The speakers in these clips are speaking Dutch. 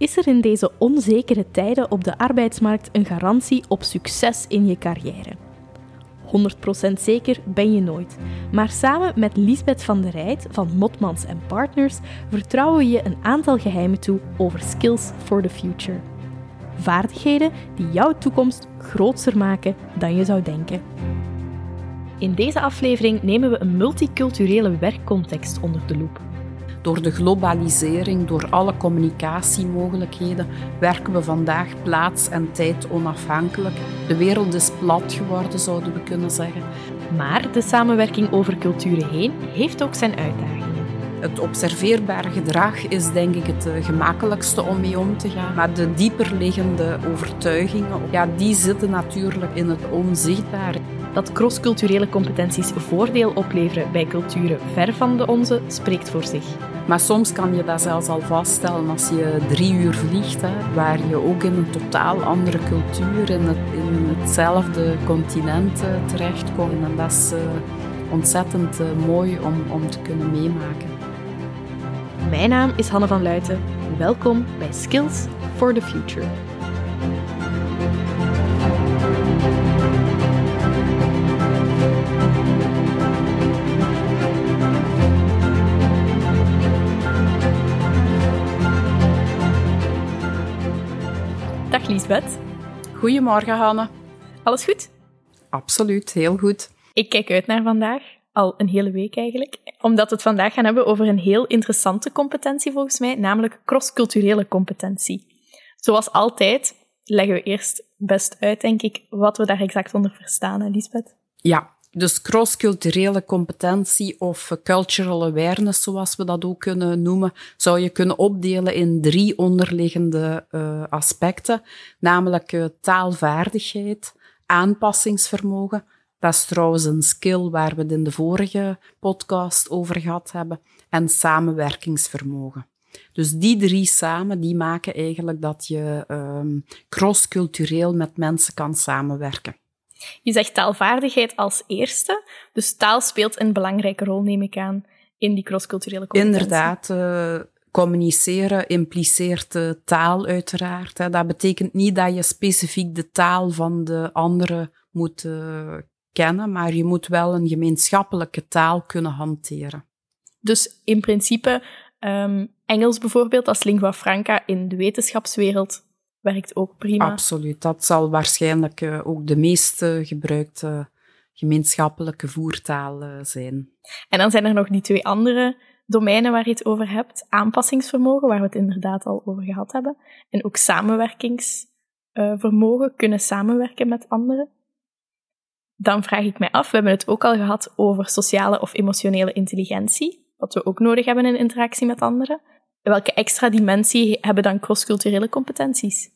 is er in deze onzekere tijden op de arbeidsmarkt een garantie op succes in je carrière. 100% zeker ben je nooit. Maar samen met Lisbeth van der Rijt van Motmans Partners vertrouwen we je een aantal geheimen toe over skills for the future. Vaardigheden die jouw toekomst groter maken dan je zou denken. In deze aflevering nemen we een multiculturele werkcontext onder de loep. Door de globalisering, door alle communicatiemogelijkheden, werken we vandaag plaats- en tijd onafhankelijk. De wereld is plat geworden, zouden we kunnen zeggen. Maar de samenwerking over culturen heen heeft ook zijn uitdagingen. Het observeerbare gedrag is denk ik het eh, gemakkelijkste om mee om te gaan. Maar de dieperliggende overtuigingen, ja, die zitten natuurlijk in het onzichtbare. Dat crossculturele competenties voordeel opleveren bij culturen ver van de onze, spreekt voor zich. Maar soms kan je dat zelfs al vaststellen als je drie uur vliegt, waar je ook in een totaal andere cultuur, in, in hetzelfde continent uh, terechtkomt. En dat is uh, ontzettend uh, mooi om, om te kunnen meemaken. Mijn naam is Hanne van Luiten. Welkom bij Skills for the Future. Dag Liesbeth. Goedemorgen, Hanne. Alles goed? Absoluut, heel goed. Ik kijk uit naar vandaag, al een hele week eigenlijk, omdat we het vandaag gaan hebben over een heel interessante competentie volgens mij, namelijk crossculturele competentie. Zoals altijd leggen we eerst best uit, denk ik, wat we daar exact onder verstaan, hè, Lisbeth? Ja, dus cross-culturele competentie of cultural awareness, zoals we dat ook kunnen noemen, zou je kunnen opdelen in drie onderliggende uh, aspecten, namelijk uh, taalvaardigheid, aanpassingsvermogen. Dat is trouwens een skill waar we het in de vorige podcast over gehad hebben, en samenwerkingsvermogen. Dus die drie samen, die maken eigenlijk dat je um, cross-cultureel met mensen kan samenwerken. Je zegt taalvaardigheid als eerste, dus taal speelt een belangrijke rol, neem ik aan, in die crossculturele competentie. Inderdaad, uh, communiceren impliceert uh, taal uiteraard. Hè. Dat betekent niet dat je specifiek de taal van de andere moet uh, kennen, maar je moet wel een gemeenschappelijke taal kunnen hanteren. Dus in principe, um, Engels bijvoorbeeld als lingua franca in de wetenschapswereld werkt ook prima. Absoluut. Dat zal waarschijnlijk uh, ook de meest gebruikte gemeenschappelijke voertaal uh, zijn. En dan zijn er nog die twee andere domeinen waar je het over hebt. Aanpassingsvermogen, waar we het inderdaad al over gehad hebben. En ook samenwerkingsvermogen, kunnen samenwerken met anderen. Dan vraag ik mij af, we hebben het ook al gehad over sociale of emotionele intelligentie, wat we ook nodig hebben in interactie met anderen welke extra dimensie hebben dan crossculturele competenties?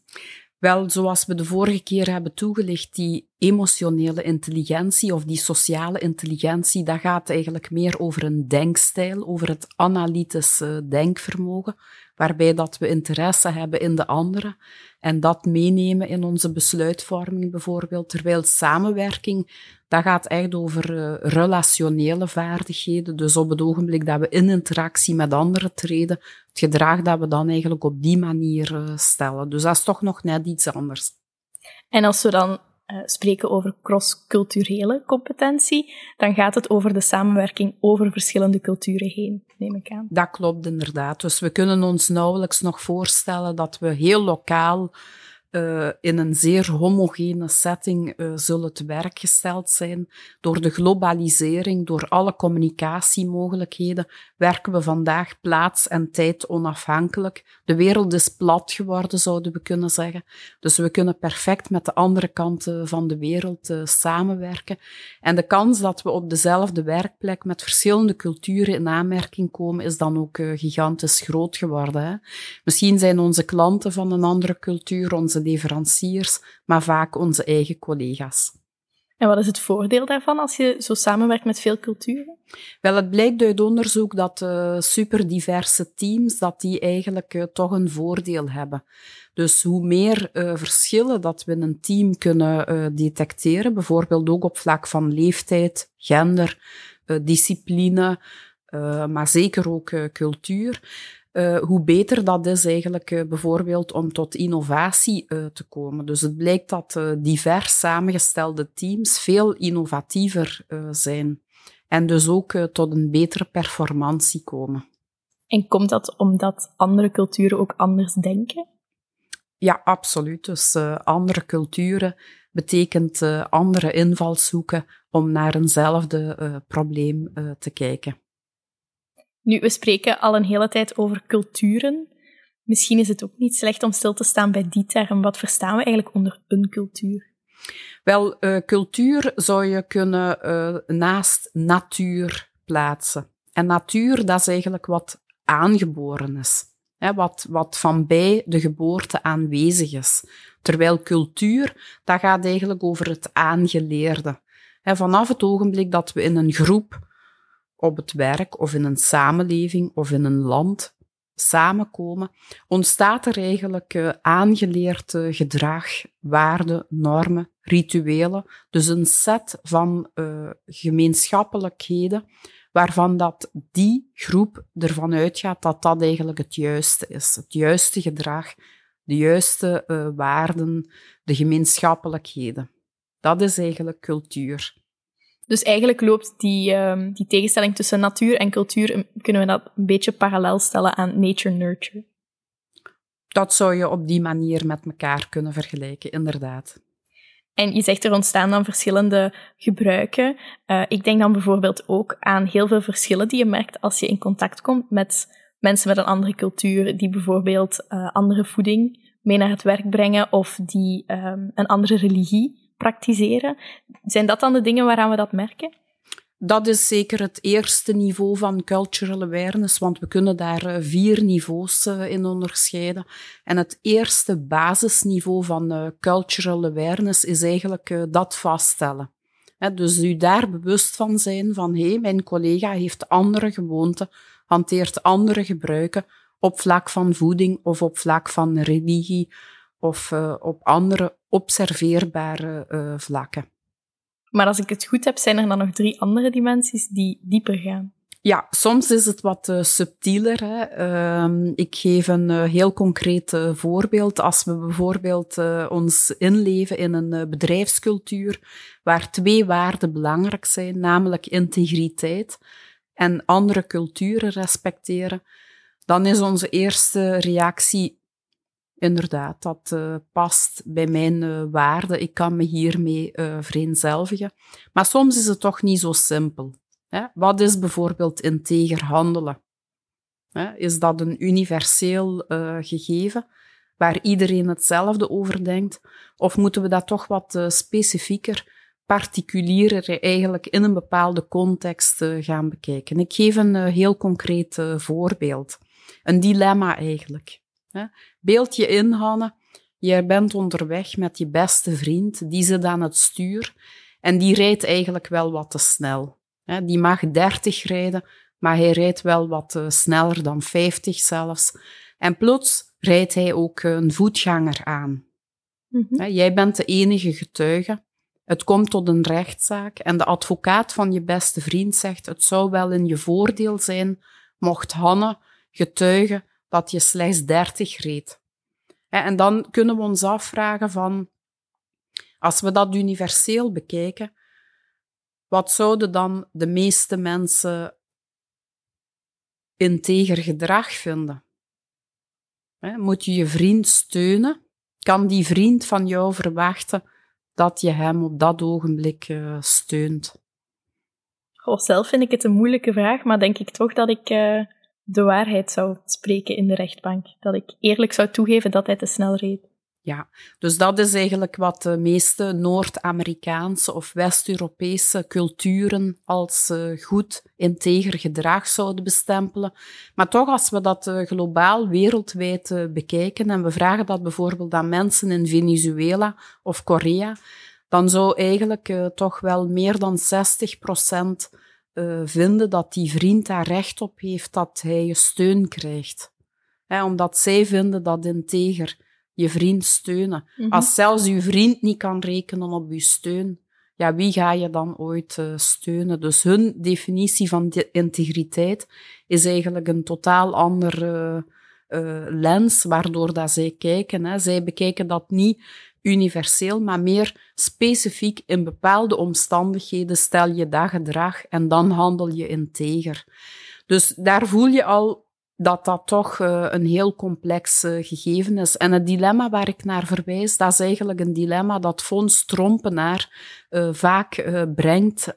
Wel, zoals we de vorige keer hebben toegelicht, die emotionele intelligentie of die sociale intelligentie, dat gaat eigenlijk meer over een denkstijl, over het analytische denkvermogen, waarbij dat we interesse hebben in de andere en dat meenemen in onze besluitvorming bijvoorbeeld. Terwijl samenwerking, dat gaat echt over uh, relationele vaardigheden. Dus op het ogenblik dat we in interactie met anderen treden, het gedrag dat we dan eigenlijk op die manier uh, stellen. Dus dat is toch nog net iets anders. En als we dan uh, spreken over cross-culturele competentie, dan gaat het over de samenwerking over verschillende culturen heen, neem ik aan. Dat klopt inderdaad. Dus we kunnen ons nauwelijks nog voorstellen dat we heel lokaal uh, in een zeer homogene setting uh, zullen te werk gesteld zijn. Door de globalisering, door alle communicatiemogelijkheden, werken we vandaag plaats- en tijd onafhankelijk. De wereld is plat geworden, zouden we kunnen zeggen. Dus we kunnen perfect met de andere kanten van de wereld uh, samenwerken. En de kans dat we op dezelfde werkplek met verschillende culturen in aanmerking komen, is dan ook gigantisch groot geworden. Hè? Misschien zijn onze klanten van een andere cultuur, onze leveranciers, maar vaak onze eigen collega's. En wat is het voordeel daarvan als je zo samenwerkt met veel culturen? Wel, het blijkt uit onderzoek dat uh, superdiverse teams dat die eigenlijk uh, toch een voordeel hebben. Dus hoe meer uh, verschillen dat we in een team kunnen detecteren, bijvoorbeeld ook op vlak van leeftijd, gender, discipline, maar zeker ook cultuur, uh, hoe beter dat is eigenlijk uh, bijvoorbeeld om tot innovatie uh, te komen. Dus het blijkt dat divers samengestelde teams veel innovatiever zijn en dus ook tot een betere performantie komen. En komt dat omdat andere culturen ook anders denken? Ja, absoluut. Dus andere culturen betekent andere invalshoeken om naar eenzelfde probleem te kijken. Nu, we spreken al een hele tijd over culturen. Misschien is het ook niet slecht om stil te staan bij die term. Wat verstaan we eigenlijk onder een cultuur? Wel, uh, cultuur zou je kunnen uh, naast natuur plaatsen. En natuur, dat is eigenlijk wat aangeboren is. Hè, wat, wat van bij de geboorte aanwezig is. Terwijl cultuur, dat gaat eigenlijk over het aangeleerde. Hè, vanaf het ogenblik dat we in een groep op het werk of in een samenleving of in een land samenkomen, ontstaat er eigenlijk uh, aangeleerd uh, gedrag, waarden, normen, rituelen. Dus een set van uh, gemeenschappelijkheden waarvan dat die groep ervan uitgaat dat dat eigenlijk het juiste is. Het juiste gedrag, de juiste waarden, de gemeenschappelijkheden. Dat is eigenlijk cultuur. Dus eigenlijk loopt die, um, die tegenstelling tussen natuur en cultuur, kunnen we dat een beetje parallel stellen aan nature-nurture. Dat zou je op die manier met elkaar kunnen vergelijken, inderdaad. En je zegt er ontstaan dan verschillende gebruiken. Uh, ik denk dan bijvoorbeeld ook aan heel veel verschillen die je merkt als je in contact komt met mensen met een andere cultuur, die bijvoorbeeld uh, andere voeding mee naar het werk brengen of die um, een andere religie praktiseren. Zijn dat dan de dingen waaraan we dat merken? Dat is zeker het eerste niveau van cultural awareness, want we kunnen daar eh, vier niveaus eh, in onderscheiden. En het eerste basisniveau van uh, cultural awareness is eigenlijk dat vaststellen. dus u daar bewust van zijn van hé, hey, mijn collega heeft andere gewoonten, hanteert andere gebruiken op vlak van voeding of op vlak van religie of uh, op andere observeerbare uh, vlakken. Maar als ik het goed heb, zijn er dan nog drie andere dimensies die dieper gaan. Ja, soms is het wat uh, subtieler. Hè. Uh, ik geef een uh, heel concreet voorbeeld. Als we bijvoorbeeld ons inleven in een bedrijfscultuur waar twee waarden belangrijk zijn, namelijk integriteit en andere culturen respecteren, dan is onze eerste reactie inderdaad, dat uh, past bij mijn uh, waarden. Ik kan me hiermee uh, vereenzelvigen. Maar soms is het toch niet zo simpel. Wat is bijvoorbeeld integer handelen? Hè? Is dat een universeel gegeven waar iedereen hetzelfde over denkt? Of moeten we dat toch wat specifieker, particulierer eigenlijk in een bepaalde context gaan bekijken? Ik geef een heel concreet voorbeeld. Een dilemma eigenlijk. Beeld je in, Hanne, je bent onderweg met je beste vriend, die zit aan het stuur en die rijdt eigenlijk wel wat te snel. Die mag 30 rijden, maar hij rijdt wel wat eh, sneller dan 50 zelfs. En plots rijdt hij ook een voetganger aan. Mhm. Jij bent de enige getuige. Het komt tot een rechtszaak en de advocaat van je beste vriend zegt: Het zou wel in je voordeel zijn mocht Hanne getuigen dat je slechts 30 reed. En dan kunnen we ons afvragen van, als we dat universeel bekijken, wat zouden dan de meeste mensen integer gedrag vinden? Moet je je vriend steunen? Kan die vriend van jou verwachten dat je hem op dat ogenblik uh, steunt? Goh, zelf vind ik het een moeilijke vraag, maar denk ik toch dat ik uh, de waarheid zou spreken in de rechtbank. Dat ik eerlijk zou toegeven dat hij te snel reed. Ja, dus dat is eigenlijk wat de meeste Noord-Amerikaanse of West-Europese culturen als uh, goed integer gedrag zouden bestempelen. Maar toch, als we dat uh, globaal, wereldwijd uh, bekijken en we vragen dat bijvoorbeeld aan mensen in Venezuela of Korea, dan zou eigenlijk toch wel meer dan 60 procent uh, vinden dat die vriend daar recht op heeft dat hij je steun krijgt. omdat zij vinden dat integer je vriend steunen. Mhm. Als zelfs uw vriend niet kan rekenen op uw steun, ja, wie ga je dan ooit uh, steunen? Dus hun definitie van de integriteit is eigenlijk een totaal andere uh, lens waardoor dat zij kijken. Hè. Zij bekijken dat niet universeel, maar meer specifiek in bepaalde omstandigheden stel je dat gedrag en dan handel je integer. Dus daar voel je al dat dat toch uh, een heel complex uh, gegeven is. En het dilemma waar ik naar verwijs, dat is eigenlijk een dilemma dat Fons Trompenaar uh, vaak brengt.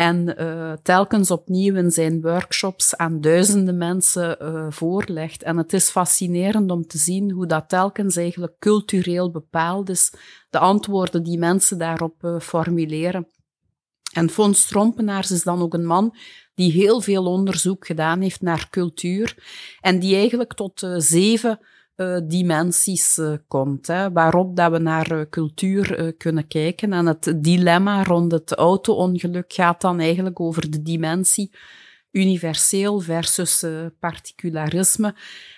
En telkens opnieuw in zijn workshops aan duizenden mensen voorlegt. En het is fascinerend om te zien hoe dat telkens eigenlijk cultureel bepaald is, de antwoorden die mensen daarop formuleren. En Fons Trompenaars is dan ook een man die heel veel onderzoek gedaan heeft naar cultuur en die eigenlijk tot uh, zeven uh, dimensies uh, komt, hè, waarop dat we naar cultuur kunnen kijken. En het dilemma rond het auto-ongeluk gaat dan eigenlijk over de dimensie universeel versus particularisme.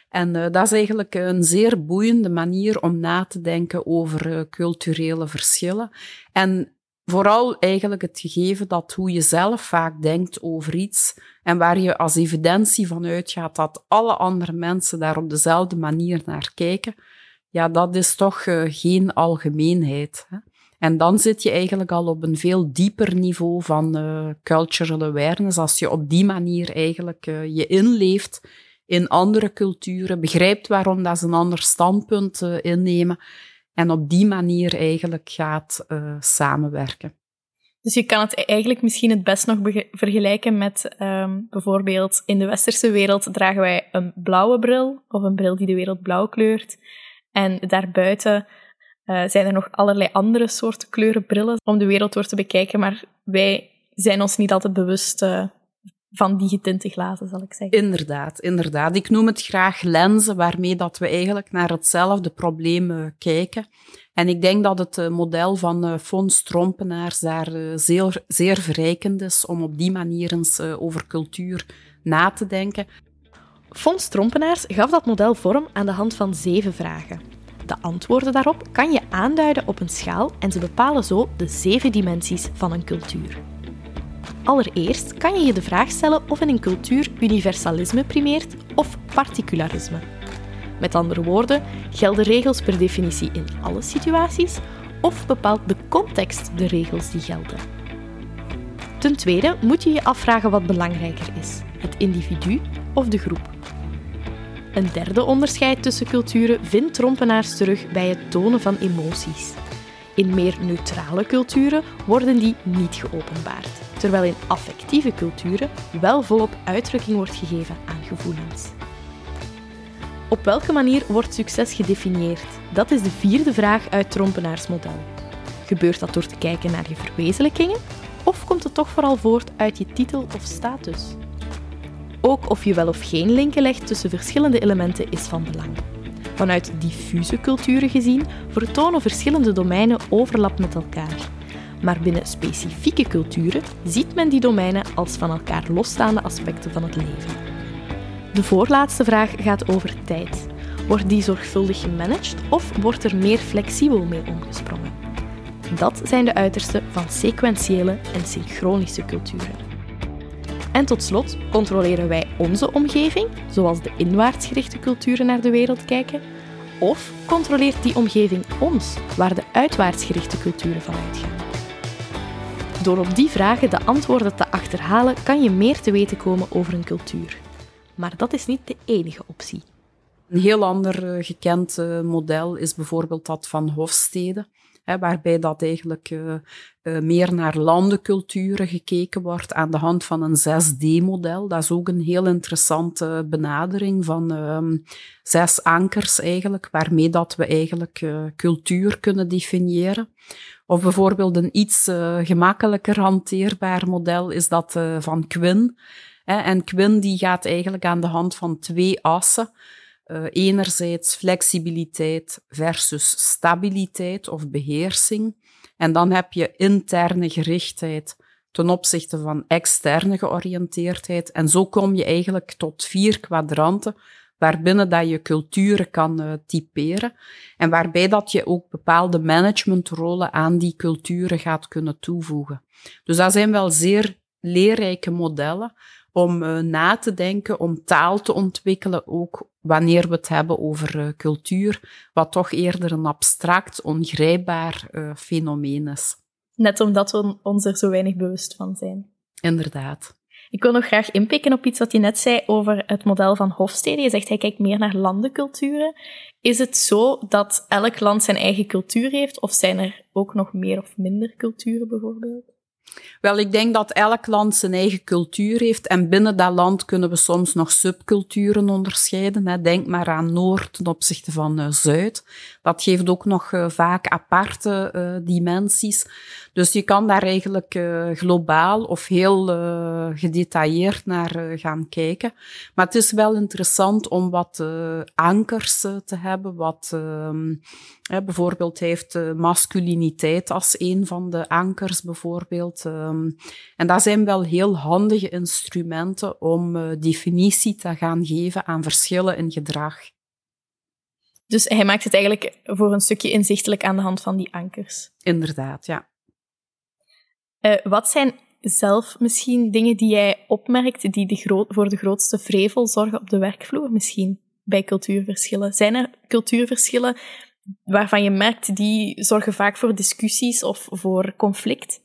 En dat is eigenlijk een zeer boeiende manier om na te denken over culturele verschillen. En Vooral eigenlijk het gegeven dat hoe je zelf vaak denkt over iets en waar je als evidentie van uitgaat dat alle andere mensen daar op dezelfde manier naar kijken, ja, dat is toch uh, geen algemeenheid. Hè? En dan zit je eigenlijk al op een veel dieper niveau van uh, cultural awareness, als je op die manier eigenlijk uh, je inleeft in andere culturen, begrijpt waarom dat ze een ander standpunt innemen en op die manier eigenlijk gaat uh, samenwerken. Dus je kan het e-, eigenlijk misschien het best nog vergelijken met um, bijvoorbeeld in de westerse wereld dragen wij een blauwe bril of een bril die de wereld blauw kleurt. En daarbuiten uh, zijn er nog allerlei andere soorten kleuren brillen om de wereld door te bekijken, maar wij zijn ons niet altijd bewust uh, van die getinte glazen, zal ik zeggen. Inderdaad, inderdaad. Ik noem het graag lenzen waarmee dat we eigenlijk naar hetzelfde probleem kijken. En ik denk dat het eh, model van uh, Fons Trompenaars daar uh, zeer, zeer verrijkend is om op die manier eens over cultuur na te denken. Fons Trompenaars gaf dat model vorm aan de hand van zeven vragen. De antwoorden daarop kan je aanduiden op een schaal en ze bepalen zo de zeven dimensies van een cultuur. Allereerst kan je je de vraag stellen of in een cultuur universalisme primeert of particularisme. Met andere woorden, gelden regels per definitie in alle situaties of bepaalt de context de regels die gelden? Ten tweede moet je je afvragen wat belangrijker is: het individu of de groep. Een derde onderscheid tussen culturen vindt trompenaars terug bij het tonen van emoties. In meer neutrale culturen worden die niet geopenbaard, terwijl in affectieve culturen wel volop uitdrukking wordt gegeven aan gevoelens. Op welke manier wordt succes gedefinieerd? Dat is de vierde vraag uit Trompenaars model. Gebeurt dat door te kijken naar je verwezenlijkingen of komt het toch vooral voort uit je titel of status? Ook of je wel of geen linken legt tussen verschillende elementen is van belang. Vanuit diffuse culturen gezien vertonen verschillende domeinen overlap met elkaar. Maar binnen specifieke culturen ziet men die domeinen als van elkaar losstaande aspecten van het leven. De voorlaatste vraag gaat over tijd. Wordt die zorgvuldig gemanaged of wordt er meer flexibel mee omgesprongen? Dat zijn de uitersten van sequentiële en synchronische culturen. En tot slot controleren wij onze omgeving, zoals de inwaartsgerichte culturen naar de wereld kijken, of controleert die omgeving ons, waar de uitwaartsgerichte culturen van uitgaan? Door op die vragen de antwoorden te achterhalen, kan je meer te weten komen over een cultuur. Maar dat is niet de enige optie. Een heel ander uh, gekend uh, model is bijvoorbeeld dat van Hofstede hè, waarbij dat eigenlijk uh, uh, meer naar landenculturen gekeken wordt aan de hand van een 6D-model. Dat is ook een heel interessante benadering van um, zes ankers eigenlijk, waarmee dat we eigenlijk uh, cultuur kunnen definiëren. Of bijvoorbeeld een iets gemakkelijker hanteerbaar model is dat van Quinn. En Quinn die gaat eigenlijk aan de hand van twee assen uh, enerzijds flexibiliteit versus stabiliteit of beheersing. En dan heb je interne gerichtheid ten opzichte van externe georiënteerdheid. En zo kom je eigenlijk tot vier kwadranten waarbinnen dat je culturen kan uh, typeren en waarbij dat je ook bepaalde managementrollen aan die culturen gaat kunnen toevoegen. Dus dat zijn wel zeer leerrijke modellen om uh, na te denken, om taal te ontwikkelen, ook wanneer we het hebben over uh, cultuur, wat toch eerder een abstract, ongrijpbaar uh, fenomeen is. Net omdat we ons er zo weinig bewust van zijn. Inderdaad. Ik wil nog graag inpikken op iets wat je net zei over het model van Hofstede. Je zegt hij kijkt meer naar landenculturen. Is het zo dat elk land zijn eigen cultuur heeft, of zijn er ook nog meer of minder culturen bijvoorbeeld? Wel, ik denk dat elk land zijn eigen cultuur heeft en binnen dat land kunnen we soms nog subculturen onderscheiden. Denk maar aan Noord ten opzichte van uh, Zuid. Dat geeft ook nog uh, vaak aparte uh, dimensies. Dus je kan daar eigenlijk globaal of heel gedetailleerd naar gaan kijken. Maar het is wel interessant om wat ankers te hebben, wat ehm, bijvoorbeeld heeft masculiniteit als een van de ankers bijvoorbeeld. Ehm, en dat zijn wel heel handige instrumenten om uh, definitie te gaan geven aan verschillen in gedrag. Dus hij maakt het eigenlijk voor een stukje inzichtelijk aan de hand van die ankers. Inderdaad, ja. Uh, wat zijn zelf misschien dingen die jij opmerkt die de voor de grootste vrevel zorgen op de werkvloer misschien bij cultuurverschillen? Zijn er cultuurverschillen waarvan je merkt die zorgen vaak voor discussies of voor conflict?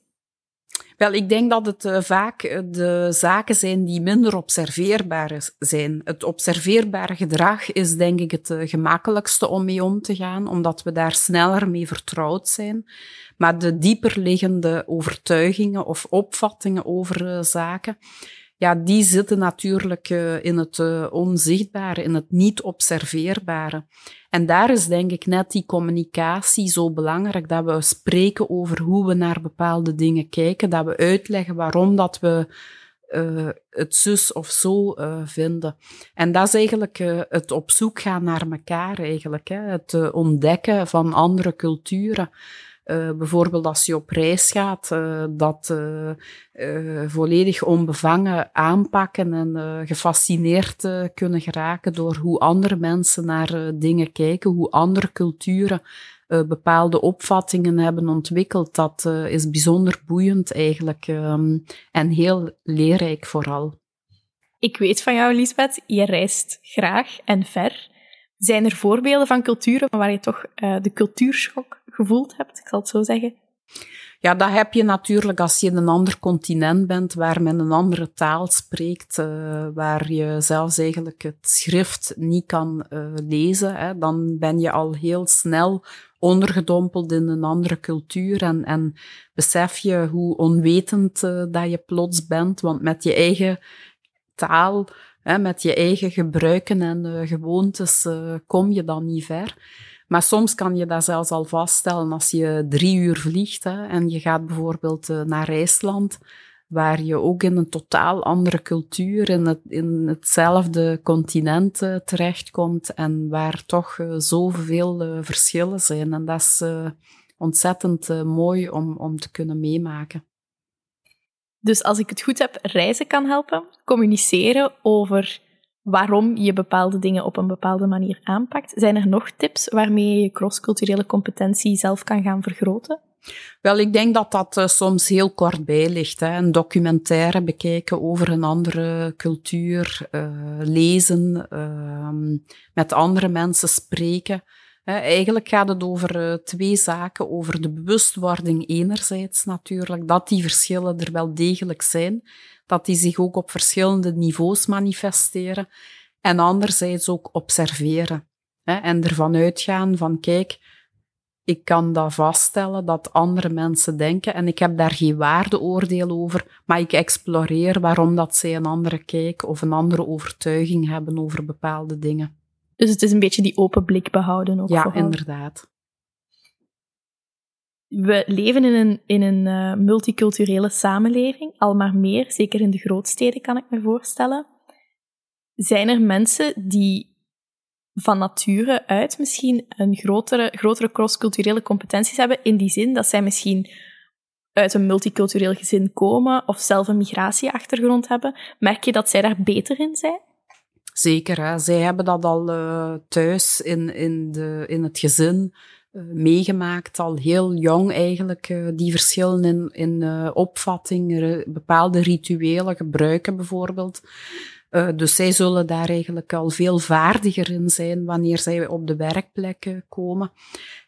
Wel, ik denk dat het uh, vaak eh, de zaken zijn die minder observeerbaar zijn. Het observeerbare gedrag is denk ik het uh, gemakkelijkste om mee om te gaan, omdat we daar sneller mee vertrouwd zijn. Maar de dieper liggende overtuigingen of opvattingen over zaken, ja, die zitten natuurlijk uh, in het uh, onzichtbare, in het niet observeerbare. En daar is denk ik net die communicatie zo belangrijk, dat we spreken over hoe we naar bepaalde dingen kijken, dat we uitleggen waarom dat we uh, het zus of zo vinden. En dat is eigenlijk het op zoek gaan naar elkaar eigenlijk, hè? het ontdekken van andere culturen. Uh, bijvoorbeeld als je op reis gaat, uh, dat uh, volledig onbevangen aanpakken en gefascineerd kunnen geraken door hoe andere mensen naar dingen kijken, hoe andere culturen bepaalde opvattingen hebben ontwikkeld. Dat is bijzonder boeiend eigenlijk um, en heel leerrijk vooral. Ik weet van jou, Lisbeth, je reist graag en ver. Zijn er voorbeelden van culturen waar je toch de cultuurschok gevoeld hebt, ik zal het zo zeggen? Ja, dat heb je natuurlijk als je in een ander continent bent, waar men een andere taal spreekt, uh, waar je zelfs eigenlijk het schrift niet kan uh, lezen. Hè, dan ben je al heel snel ondergedompeld in een andere cultuur en, en besef je hoe onwetend dat je plots bent, want met je eigen taal, met je eigen gebruiken en gewoontes kom je dan niet ver. Maar soms kan je dat zelfs al vaststellen als je drie uur vliegt hè, en je gaat bijvoorbeeld uh, naar IJsland, waar je ook in een totaal andere cultuur, in, het, in hetzelfde continent terechtkomt en waar toch zoveel verschillen zijn. En dat is ontzettend mooi om, om te kunnen meemaken. Dus als ik het goed heb, reizen kan helpen, communiceren over waarom je bepaalde dingen op een bepaalde manier aanpakt. Zijn er nog tips waarmee je je crossculturele competentie zelf kan gaan vergroten? Wel, ik denk dat dat uh, soms heel kort bij ligt. Hè. Een documentaire bekijken over een andere cultuur, uh, lezen, uh, met andere mensen spreken. Eigenlijk gaat het over uh, twee zaken. Over de bewustwording enerzijds natuurlijk, dat die verschillen er wel degelijk zijn dat die zich ook op verschillende niveaus manifesteren. En anderzijds ook observeren. En ervan uitgaan van, kijk, ik kan dat vaststellen dat andere mensen denken en ik heb daar geen waardeoordeel over, maar ik exploreer waarom dat zij een andere kijk of een andere overtuiging hebben over bepaalde dingen. Dus het is een beetje die open blik behouden ook. Ja, inderdaad we leven in een, in een uh, multiculturele samenleving, al maar meer, zeker in de grootsteden kan ik me voorstellen. Zijn er mensen die van nature uit misschien een grotere, grotere crossculturele competenties hebben, in die zin dat zij misschien uit een multicultureel gezin komen of zelf een migratieachtergrond hebben? Merk je dat zij daar beter in zijn? Zeker, zij hebben dat al uh, thuis in, in, de, in het gezin uh, meegemaakt, al heel jong eigenlijk, uh, die verschillen in, in opvatting, bepaalde rituelen, gebruiken bijvoorbeeld. dus zij zullen daar eigenlijk al veel vaardiger in zijn wanneer zij op de werkplekken komen.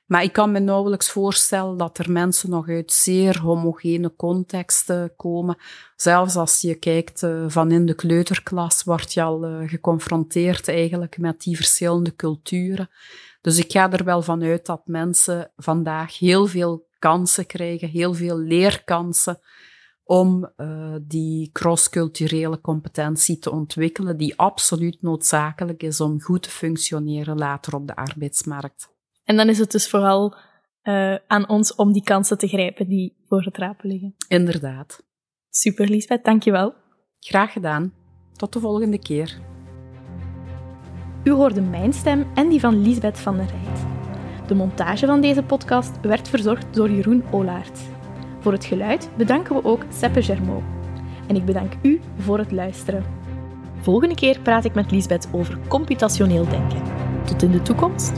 Maar ik kan me nauwelijks voorstellen dat er mensen nog uit zeer homogene contexten komen. Zelfs als je kijkt uh, van in de kleuterklas, word je al uh, geconfronteerd eigenlijk met die verschillende culturen. Dus ik ga er wel van uit dat mensen vandaag heel veel kansen krijgen, heel veel leerkansen om uh, die crossculturele competentie te ontwikkelen, die absoluut noodzakelijk is om goed te functioneren later op de arbeidsmarkt. En dan is het dus vooral uh, aan ons om die kansen te grijpen die voor het rapen liggen. Inderdaad. Super, Lisbeth, dankjewel. Graag gedaan. Tot de volgende keer. U hoorde mijn stem en die van Lisbeth van der Rijt. De montage van deze podcast werd verzorgd door Jeroen Olaert. Voor het geluid bedanken we ook Seppe Germaud. En ik bedank u voor het luisteren. Volgende keer praat ik met Lisbeth over computationeel denken. Tot in de toekomst.